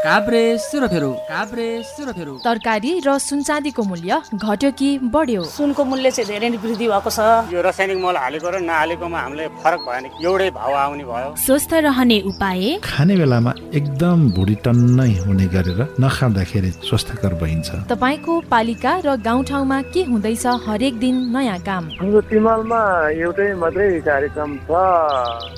काभ्रे सेरोफेरो काभ्रे सेरोफेरो तरकारी र सुनचाँदीको मूल्य घट्यो कि बढ्यो? सुनको मूल्य चाहिँ धेरै नै वृद्धि भएको छ। यो रासायनिक मल हालेको र नहालेकोमा हामीले फरक भएन एउटै भाउ आउने भयो। स्वस्थ रहने उपाय? खाने बेलामा एकदम भुडी टन्नै हुने गरेर नखाँदाखेरि स्वस्थकर भइन्छ। तपाईँको पालिका र गाउँठाउँमा के हुँदैछ हरेक दिन नयाँ काम? हाम्रो तिमालमा एउटै मात्रै कार्यक्रम छ।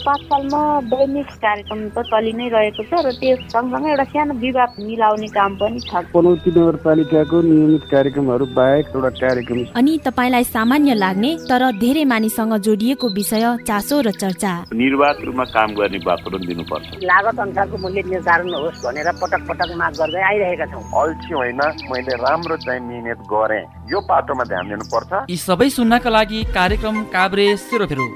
पाठशालमा दैनिक कार्यक्रम त चलि नै रहेको छ र त्यो सँगसँगै एउटा सानो विवाद मिलाउने काम पनि छ। पनौती नगरपालिकाको नियमित कार्यक्रमहरू बाहेक एउटा कार्यक्रम अनि तपाईँलाई सामान्य लाग्ने तर धेरै मानिससँग जोडिएको विषय चासो र चर्चा। निर्वाध रूपमा काम गर्ने वातावरण दिनुपर्छ। लागत अनुसारको मूल्य निर्धारण होस् भनेर पटक पटक माग गर्दै आइरहेका छौँ। अल्छी होइन मैले राम्रो चाहिँ मिहिनेत गरेँ। यो पाटोमा ध्यान दिनुपर्छ। यी सबै सुन्नका लागि कार्यक्रम काभ्रे सेरोफेरो।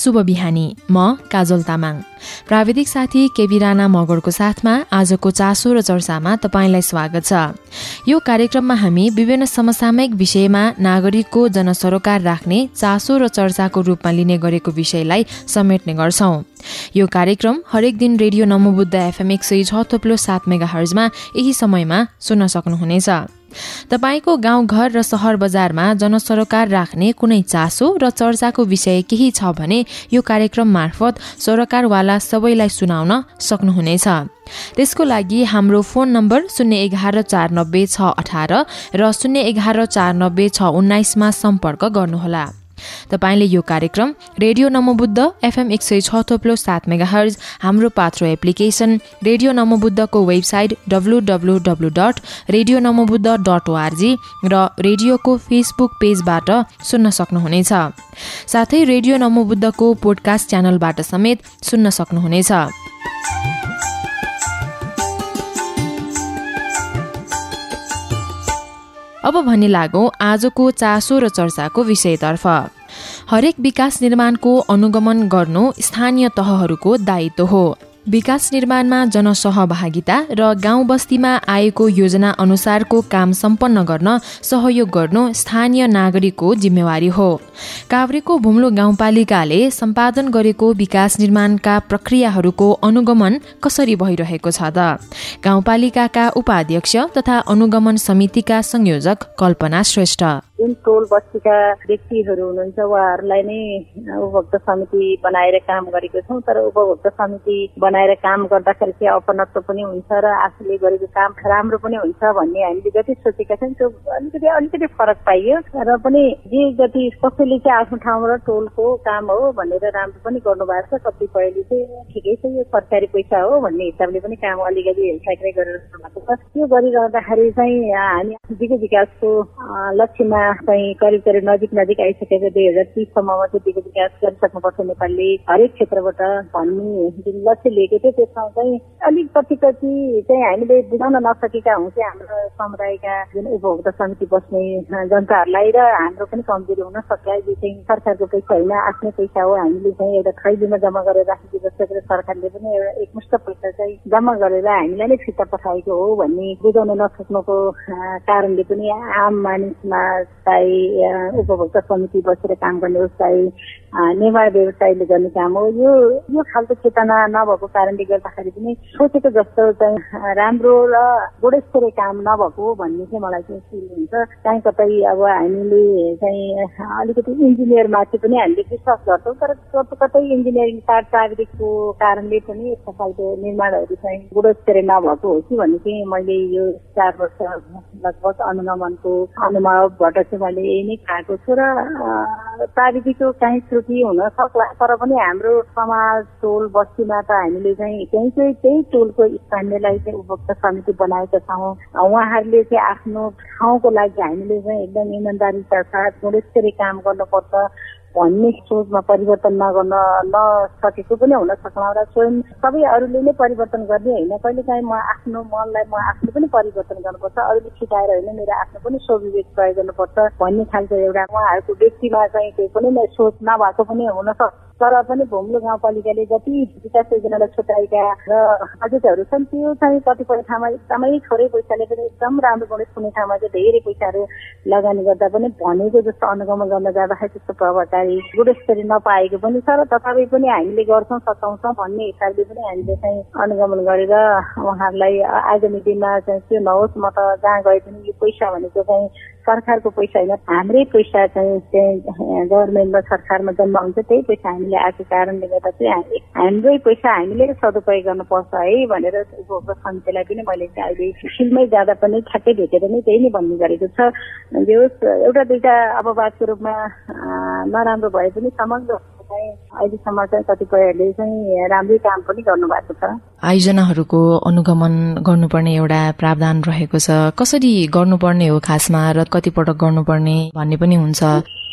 शुभ बिहानी। म काजल तामाङ। प्राविधिक साथी केबी राणा मगरको साथमा आजको चासो र चर्चामा तपाईँलाई स्वागत छ। यो कार्यक्रममा हामी विभिन्न समसामयिक विषयमा नागरिकको जनसरोकार राख्ने चासो र चर्चाको रूपमा लिने गरेको विषयलाई समेट्ने गर्छौं। यो कार्यक्रम हरेक दिन रेडियो नमोबुद्ध एफएम एक सय छ थोप्लो सात मेगा हर्जमा यही समयमा सुन्न सक्नुहुनेछ। तपाईँको गाउँघर र सहर बजारमा जनसरोकार राख्ने कुनै चासो र चर्चाको विषय केही छ भने यो कार्यक्रम मार्फत सरोकारवाला सबैलाई सुनाउन सक्नुहुनेछ। त्यसको लागि हाम्रो फोन नम्बर शून्य एघार चार नब्बे छ अठार र शून्य एघार चार नब्बे छ उन्नाइसमा सम्पर्क गर्नुहोला। तपाईँले यो कार्यक्रम रेडियो नमोबुद्ध एफएम एक सय छ थोप्लो सात मेगा हर्ज हाम्रो पात्रो application radio नमोबुद्धको website W W W dot radio Namobuddha dot ORG र रेडियोको फेसबुक पेजबाट सुन्न सक्नुहुनेछ। साथै रेडियो नमोबुद्धको पोडकास्ट च्यानलबाट समेत सुन्न सक्नुहुनेछ। अब भने लागौँ आजको चासो र चर्चाको विषयतर्फ। हरेक विकास निर्माणको अनुगमन गर्नु स्थानीय तहहरूको दायित्व हो। विकास निर्माणमा जनसहभागिता र गाउँ बस्तीमा आएको योजना अनुसारको काम सम्पन्न गर्न सहयोग गर्नु स्थानीय नागरिकको जिम्मेवारी हो। काभ्रेको भुम्लो गाउँपालिकाले सम्पादन गरेको विकास निर्माणका प्रक्रियाहरूको अनुगमन कसरी भइरहेको छ त? गाउँपालिकाका उपाध्यक्ष तथा अनुगमन समितिका संयोजक कल्पना श्रेष्ठ। जुन टोल बस्तीका व्यक्तिहरू हुनुहुन्छ उहाँहरूलाई नै उपभोक्ता समिति बनाएर काम गरेको छौँ तर उपभोक्ता समिति बनाएर काम गर्दाखेरि चाहिँ अपनत्व पनि हुन्छ र आफूले गरेको काम राम्रो पनि हुन्छ भन्ने हामीले जति सोचेका छौँ त्यो अलिकति अलिकति फरक पाइयो। र पनि जे जति कसैले चाहिँ आफ्नो ठाउँबाट टोलको काम हो भनेर राम्रो पनि गर्नुभएको छ कतिपयले चाहिँ ठिकै छ यो सरकारी पैसा हो भन्ने हिसाबले पनि काम अलिकति हेरसाइक्रै गरेर भएको छ। त्यो गरिरहँदाखेरि चाहिँ हामी दिगो विकासको लक्ष्यमा चाहिँ करिब करिब नजिक नजिक आइसकेको दुई हजार तिससम्ममा दिगो विकास गरिसक्नुपर्छ नेपालले हरेक क्षेत्रबाट भन्ने जुन लक्ष्य लिएको थियो। त्यसमा चाहिँ अलिक कति कति चाहिँ हामीले बुझाउन नसकेका हुँ हाम्रो समुदायका जुन उपभोक्ता समिति बस्ने जनताहरूलाई र हाम्रो पनि कमजोरी हुन सक्छ यो चाहिँ सरकारको पैसा होइन आफ्नै पैसा हो। हामीले चाहिँ एउटा खैलीमा जम्मा गरेर राखेको जस्तो गरेर सरकारले पनि एउटा एकमुष्ट पैसा चाहिँ जम्मा गरेर हामीलाई नै फिर्ता पठाएको हो भन्ने बुझाउन नसक्नुको कारणले पनि आम मानिसमा चाहे उपभोक्ता समिति बसेर काम गर्ने होस् चाहे निर्माण व्यवसायले गर्ने काम हो। यो यो खालको चेतना नभएको कारणले गर्दाखेरि पनि सोचेको जस्तो चाहिँ राम्रो र गुणस्तरीय काम नभएको भन्ने चाहिँ मलाई चाहिँ फिल हुन्छ। काहीँ कतै अब हामीले चाहिँ अलिकति इन्जिनियरमाथि पनि हामीले विश्वास गर्छौँ तर कतै इन्जिनियरिङ पार्ट प्राविधिकको कारणले पनि यस्तो खालको निर्माणहरू चाहिँ गुणस्तरीय नभएको हो कि भन्ने चाहिँ मैले यो चार वर्ष लगभग अनुगमनको अनुभवबाट चाहिँ मैले यही नै पाएको छु र प्राविधिकको काहीँ एकचोटि हुन सक्ला तर पनि हाम्रो समाज टोल बस्तीमा त हामीले चाहिँ त्यही चाहिँ त्यही टोलको स्थानीयलाई चाहिँ उपभोक्ता समिति बनाएका छौँ। उहाँहरूले चाहिँ आफ्नो ठाउँको लागि हामीले चाहिँ एकदम इमान्दारीका साथ गुणस्तरीय काम गर्नुपर्छ। भन्ने सोचमा परिवर्तन नगर्न नसकेको पनि हुन सक्ला र स्वयं सबै अरूले नै परिवर्तन गर्ने होइन। कहिलेकाहीँ म आफ्नो मनलाई म आफ्नो पनि परिवर्तन गर्नुपर्छ। अरूले सिकाएर होइन मेरो आफ्नो पनि स्वविवेक प्रयोग गर्नुपर्छ भन्ने खालको एउटा उहाँहरूको व्यक्तिमा चाहिँ केही पनि सोच नभएको पनि हुनसक्छ तर पनि भुम्लो गाउँपालिकाले जति विकास योजनालाई छुट्याएका र बजेटहरू छन् त्यो चाहिँ कतिपय ठाउँमा एकदमै थोरै पैसाले पनि एकदम राम्रो गणेश कुनै ठाउँमा चाहिँ धेरै पैसाहरू लगानी गर्दा पनि भनेको जस्तो अनुगमन गर्न जाँदाखेरि त्यस्तो प्रभावकारी गुणस्तरी नपाएको पनि छ र तथापि पनि हामीले गर्छौँ सचाउँछौँ भन्ने हिसाबले पनि हामीले चाहिँ अनुगमन गरेर उहाँहरूलाई आगामी दिनमा चाहिँ त्यो नहोस् म त जहाँ गए पनि यो पैसा भनेको चाहिँ सरकारको पैसा होइन हाम्रै पैसा चाहिँ गभर्मेन्टमा सरकारमा जम्मा हुन्छ त्यही पैसा हामीले आएको कारणले गर्दा चाहिँ हाम्रै पैसा हामीले सदुपयोग गर्नुपर्छ है भनेर उपभोक्ता समितिलाई पनि मैले चाहिँ अहिले फिल्डमै जाँदा पनि ठ्याक्कै भेटेर नै त्यही नै भन्ने गरेको छ। होस् एउटा दुइटा अपवादको रूपमा नराम्रो भए पनि समग्र अहिलेसम्म चाहिँ चाहिँ राम्रै काम पनि गर्नुभएको छ। आयोजनाहरूको अनुगमन गर्नुपर्ने एउटा प्रावधान रहेको छ। कसरी गर्नुपर्ने हो खासमा र कतिपटक गर्नुपर्ने भन्ने पनि हुन्छ।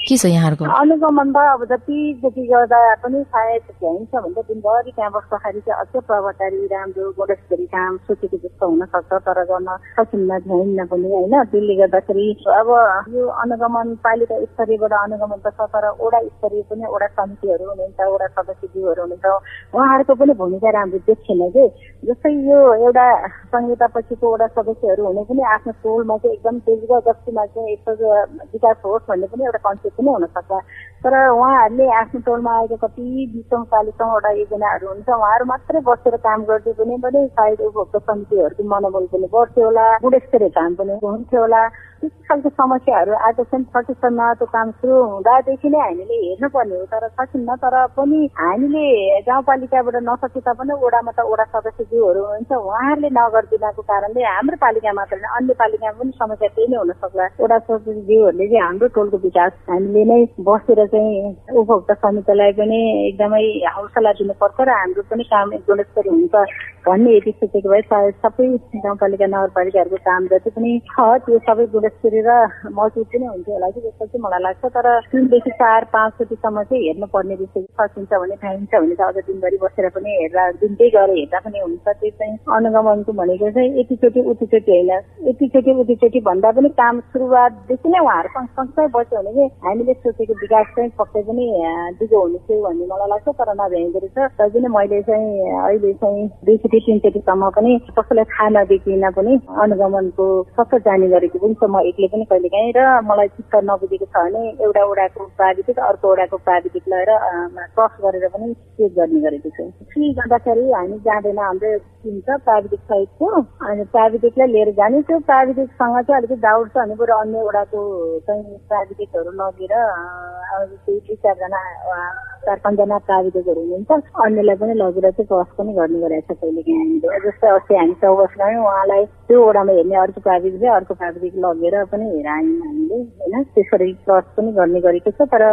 के छ यहाँहरूको? अनुगमन त अब जतिजति गर्दा पनि सायद भ्याइन्छ भने त दिनभरि त्यहाँ बस्दाखेरि चाहिँ अझै प्रभावकारी राम्रो गुणस्तरी काम सोचेको जस्तो हुनसक्छ तर गर्न सकिन्न भ्याइन्न पनि होइन? त्यसले गर्दाखेरि अब यो अनुगमन पालिका स्तरीयबाट अनुगमन त छ तर ओडा स्तरीय पनि ओडा समितिहरू हुनुहुन्छ ओडा सदस्यज्यूहरू हुनुहुन्छ। उहाँहरूको पनि भूमिका राम्रो देख्छेन कि? जस्तै यो एउटा संहितापछिको ओडा सदस्यहरू हुने पनि आफ्नो टोलमा चाहिँ एकदम तेज जतिमा चाहिँ यस्तो विकास होस् भन्ने पनि एउटा कन्सेप्ट पनि हुनसक्छ। तर उहाँहरूले आफ्नो टोलमा आएको कति बिसौँ चालिसौँवटा योजनाहरू हुन्छ। उहाँहरू मात्रै बसेर काम गर्दै पनि पनि सायद उपभोक्ता समितिहरूको मनोबल पनि बढ्थ्यो होला गुणस्तरीय काम पनि हुन्थ्यो होला। त्यस्तो खालको समस्याहरू आएको छन् सकेसम्म त्यो काम सुरु हुँदादेखि नै हामीले हेर्नुपर्ने हो। तर सकिन्न तर पनि हामीले गाउँपालिकाबाट नसके तापनि ओडामा त ओडा सदस्यज्यूहरू हुनुहुन्छ। उहाँहरूले नगरिदिनको कारणले हाम्रो पालिका मात्र नै अन्य पालिकामा पनि समस्या त्यही नै हुन सक्ला। ओडा सदस्यज्यूहरूले चाहिँ हाम्रो टोलको विकास हामीले नै बसेर चाहिँ उपभोक्ता समितिलाई पनि एकदमै हौसला दिनुपर्छ र हाम्रो पनि काम गुणस्तरीय हुन्छ भन्ने यति सोचेको भए सायद सबै गाउँपालिका नगरपालिकाहरूको काम जति पनि छ त्यो सबै गुणस्तरीय र मजबुत पनि हुन्थ्यो होला कि जस्तो चाहिँ मलाई लाग्छ। तर तिनदेखि चार पाँचचोटिसम्म चाहिँ हेर्नुपर्ने विषय सकिन्छ भने थाहिन्छ भने त अझ दिनभरि बसेर पनि हेर्दा दिनकै गएर हेर्दा पनि हुन्छ। त्यो चाहिँ अनुगमनको भनेको चाहिँ यतिचोटि उतिचोटि होइन। यतिचोटि उतिचोटि भन्दा पनि काम सुरुवातदेखि नै उहाँहरू सँगसँगै बस्यो भने चाहिँ हामीले सोचेको विकास चाहिँ पक्कै पनि दिगो हुने थियो भन्ने मलाई लाग्छ तर नभ्याइँदो रहेछ तर पनि मैले चाहिँ अहिले चाहिँ दुईचोटि तिनचोटिसम्म पनि कसैलाई थाहा नदेखिन पनि अनुगमनको सबै जाने गरेको पनि छ। म एक्लै पनि कहिले काहीँ र मलाई चित्त नबुझेको छ भने एउटा वडाको प्राविधिक अर्को वडाको प्राविधिक लगाएर क्रस गरेर पनि चेक गर्ने गरेको छु। के गर्दाखेरि हामी जाँदैन हाम्रो टिम छ प्राविधिक सहितको अनि प्राविधिकलाई लिएर जाने त्यो प्राविधिकसँग चाहिँ अलिकति डाउट छ भने बरु अन्य वडाको चाहिँ प्राविधिकहरू लगेर oo wis weydiisaa danaca चार पाँचजना प्राविधिकहरू हुनुहुन्छ अन्यलाई पनि लगेर चाहिँ क्रस पनि गर्ने गरेको छ कहिले काहीँ हामीले जस्तै अस्ति हामी चौबस गयौँ उहाँलाई त्यो वडामा हेर्ने अर्को प्राविधिकले अर्को प्राविधिक लगेर पनि हेरायौँ हामीले होइन? त्यसरी क्रस पनि गर्ने गरेको छ। तर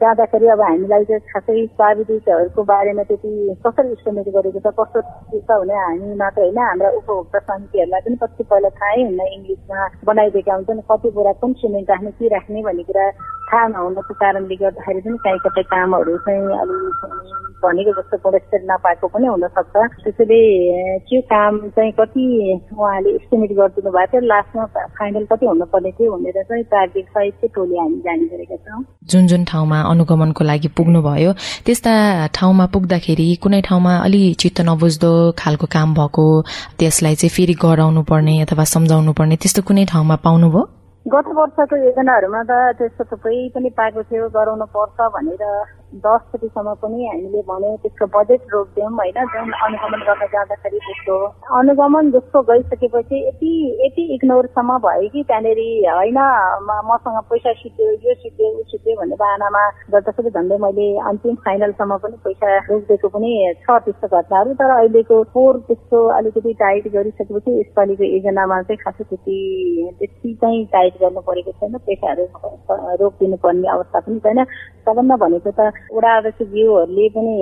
जाँदाखेरि अब हामीलाई चाहिँ खासै प्राविधिकहरूको बारेमा त्यति कसरी इस्टिमेट गरेको छ कस्तो छ भने हामी मात्र होइन हाम्रा उपभोक्ता समितिहरूलाई पनि कति पहिला थाहै हुन्न इङ्ग्लिसमा बनाइदिएका हुन्छन् कति बोरा कुन सिमेन्ट राख्ने के राख्ने भन्ने कुरा थाहा नहुनको कारणले गर्दाखेरि पनि काहीँ कतै कामहरू अलिक भनेको जस्तो गुणस्तर नपाएको पनि हुनसक्छ। त्यसैले त्यो काम चाहिँ कति उहाँले एस्टिमेट गरिदिनु भएको थियो लास्टमा फाइनल कति हुनुपर्ने थियो भनेर चाहिँ प्राविधिक सहित चाहिँ टोली हामी जाने गरेका छौँ। जुन जुन ठाउँमा अनुगमनको लागि पुग्नुभयो त्यस्ता ठाउँमा पुग्दाखेरि कुनै ठाउँमा अलि चित्त नबुझ्दो खालको काम भएको त्यसलाई चाहिँ फेरि गराउनु पर्ने अथवा सम्झाउनु पर्ने त्यस्तो कुनै ठाउँमा पाउनुभयो? गत वर्षको योजनाहरूमा त त्यस्तो थुप्रै पनि पाएको थियो गराउनु पर्छ भनेर दसचोटिसम्म पनि हामीले भन्यौँ त्यसको बजेट रोकिदियौँ होइन? जुन अनुगमन गर्न जाँदाखेरि त्यस्तो अनुगमन जस्तो गइसकेपछि यति यति इग्नोरसम्म भयो कि त्यहाँनिर होइन मसँग पैसा सिद्धियो यो सिद्धियो ऊ सिद्धियो भन्ने बाहनामा गर्दाखेरि झन्डै मैले अन्तिम फाइनलसम्म पनि पैसा रोकिदिएको पनि छ त्यस्तो घटनाहरू। तर अहिलेको फोहोर त्यस्तो अलिकति टाइट गरिसकेपछि यसपालिको योजनामा चाहिँ खासै त्यति त्यति चाहिँ टाइट गर्नु परेको छैन। पैसाहरू रोकिदिनु पर्ने अवस्था पनि छैन। सबभन्दा भनेको त वडा अध्यक्षज्यूहरूले पनि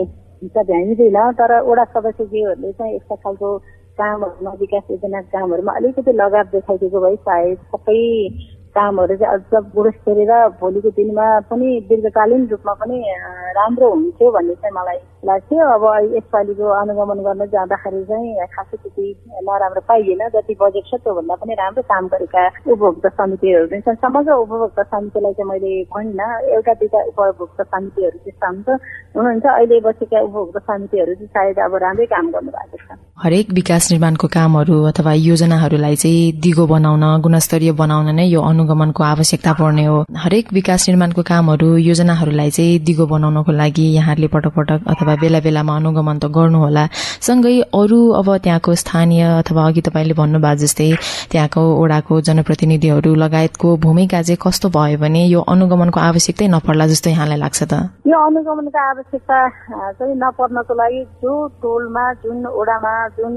त भ्याइँदैन तर वडा सदस्यज्यूहरूले चाहिँ यस्ता खालको कामहरूमा विकास योजनाको कामहरूमा अलिकति लगाव देखाइदिएको भए सायद सबै कामहरू चाहिँ अझ गुणस्तरीय र भोलिको दिनमा पनि दीर्घकालीन रूपमा पनि राम्रो हुन्थ्यो भन्ने चाहिँ मलाई लाग्थ्यो। अब यसपालिको अनुगमन गर्न जाँदाखेरि चाहिँ खासै त्यति नराम्रो पाइएन। जति बजेट छ त्योभन्दा पनि राम्रो काम गरेका उपभोक्ता समितिहरू पनि छन्। समग्र उपभोक्ता समितिलाई चाहिँ मैले भनिनँ। एउटा दुईवटा उपभोक्ता समितिहरू त्यस्ता हुन्छ। हुनुहुन्छ। अहिले बसेका उपभोक्ता समितिहरू चाहिँ सायद अब राम्रै काम गर्नु भएको छ। हरेक विकास निर्माणको कामहरू अथवा योजनाहरूलाई चाहिँ दिगो बनाउन गुणस्तरीय बनाउन नै यो अनुगमनको आवश्यकता पर्ने हो। हरेक विकास निर्माणको कामहरू योजनाहरूलाई चाहिँ दिगो बनाउनको लागि यहाँहरूले पटक पटक अथवा बेला बेलामा अनुगमन त गर्नुहोला सँगै अरू अब त्यहाँको स्थानीय अथवा अघि तपाईँले भन्नुभएको जस्तै त्यहाँको ओडाको जनप्रतिनिधिहरू लगायतको भूमिका चाहिँ कस्तो भयो भने यो अनुगमनको आवश्यकतै नपर्ला जस्तो यहाँलाई लाग्छ त? यो अनुगमनको आवश्यकता चाहिँ नपर्नको लागि जो टोलमा जुन ओडामा जुन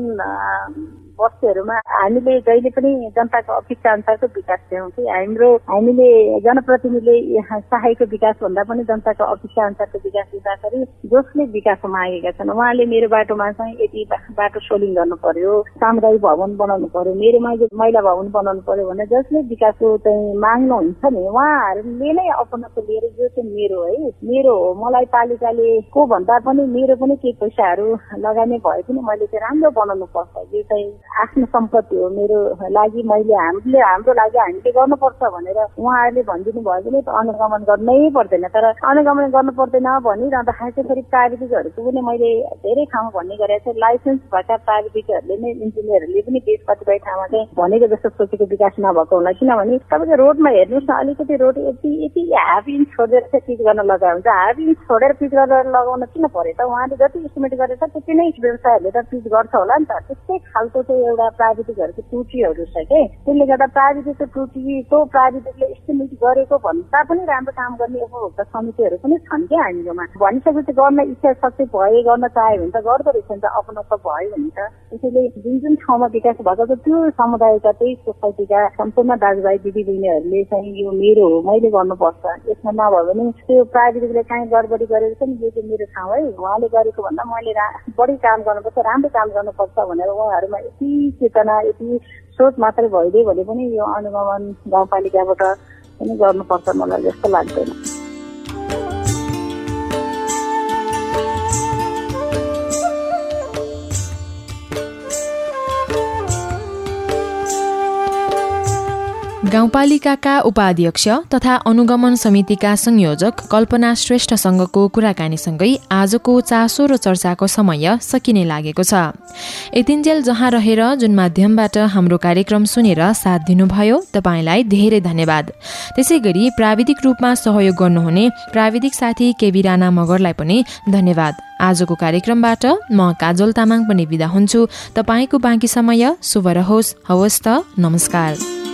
बस्तीहरूमा हामीले जहिले पनि जनताको अपेक्षा अनुसारको विकास ल्याउँ कि हाम्रो हामीले जनप्रतिनिधिले चाहेको विकास भन्दा पनि जनताको अपेक्षा अनुसारको विकास दिँदाखेरि जसले विकास मागेका छन् उहाँले मेरो बाटोमा चाहिँ यति बाटो सोलिङ गर्नु पर्यो सामुदायिक भवन बनाउनु पर्यो मेरोमा महिला भवन बनाउनु पर्यो भने जसले विकासको चाहिँ माग्नुहुन्छ नि उहाँहरूले नै अपनाको लिएर यो चाहिँ मेरो है मेरो हो मलाई पालिकाले को भन्दा पनि मेरो पनि केही पैसाहरू लगाउने भए पनि मैले चाहिँ राम्रो बनाउनु पर्छ यो चाहिँ आफ्नो सम्पत्ति हो मेरो लागि मैले हामीले हाम्रो लागि हामीले गर्नुपर्छ भनेर उहाँहरूले भनिदिनु भयो भने अनुगमन गर्नै पर्दैन। तर अनुगमन गर्नु पर्दैन भनिरहँदाखेरि चाहिँ फेरि प्राविधिकहरूको पनि मैले धेरै ठाउँमा भन्ने गरेको छु। लाइसेन्स भएका प्राविधिकहरूले नै इन्जिनियरहरूले पनि देश कतिपय ठाउँमा चाहिँ भनेको जस्तो सोचेको विकास नभएको होला किनभने तपाईँको रोडमा हेर्नुहोस् न अलिकति रोड यति यति हाफ इन्च छोडेर चाहिँ पिच गर्न लगाएको हुन्छ हाफ इन्च छोडेर पिच गरेर लगाउन किन पऱ्यो त उहाँले जति इस्टिमेट गरेछ त्यति नै व्यवसायहरूले त पिच गर्छ होला नि त। त्यस्तै खालको चाहिँ एउटा प्राविधिकहरूको त्रुटिहरू छ कि? त्यसले गर्दा प्राविधिकको त्रुटिको प्राविधिकले एस्टिमेट गरेको भन्दा पनि राम्रो काम गर्ने उपभोक्ता समितिहरू पनि छन् क्या हामीकोमा भनिसकेपछि गर्न इच्छा शक्ति भए गर्न चाह्यो भने त गर्दो रहेछ नि त अपनत्व भयो भने त। त्यसैले जुन जुन ठाउँमा विकास भएको छ त्यो समुदायका त्यही सोसाइटीका सम्पूर्ण दाजुभाइ दिदीबहिनीहरूले चाहिँ यो मेरो हो मैले गर्नुपर्छ। यसमा नभयो भने त्यो प्राविधिकले काहीँ गडबडी छ नि यो चाहिँ मेरो ठाउँ है। उहाँले गरेको भन्दा मैले बढी काम गर्नुपर्छ राम्रो काम गर्नुपर्छ भनेर उहाँहरूमा यति चेतना यति सोच मात्रै भइदियो भने पनि यो अनुगमन गाउँपालिकाबाट पनि गर्नुपर्छ मलाई जस्तो लाग्दैन। गाउँपालिकाका उपाध्यक्ष तथा अनुगमन समितिका संयोजक कल्पना श्रेष्ठसँगको कुराकानीसँगै आजको चासो र चर्चाको समय सकिने लागेको छ। यतिन्जेल जहाँ रहेर जुन माध्यमबाट हाम्रो कार्यक्रम सुनेर साथ दिनुभयो तपाईँलाई धेरै धन्यवाद। त्यसै गरी प्राविधिक रूपमा सहयोग गर्नुहुने प्राविधिक साथी केबी राणा मगरलाई पनि धन्यवाद। आजको कार्यक्रमबाट म काजल तामाङ पनि विदा हुन्छु। तपाईँको बाँकी समय शुभ रहोस्। हवस् त नमस्कार।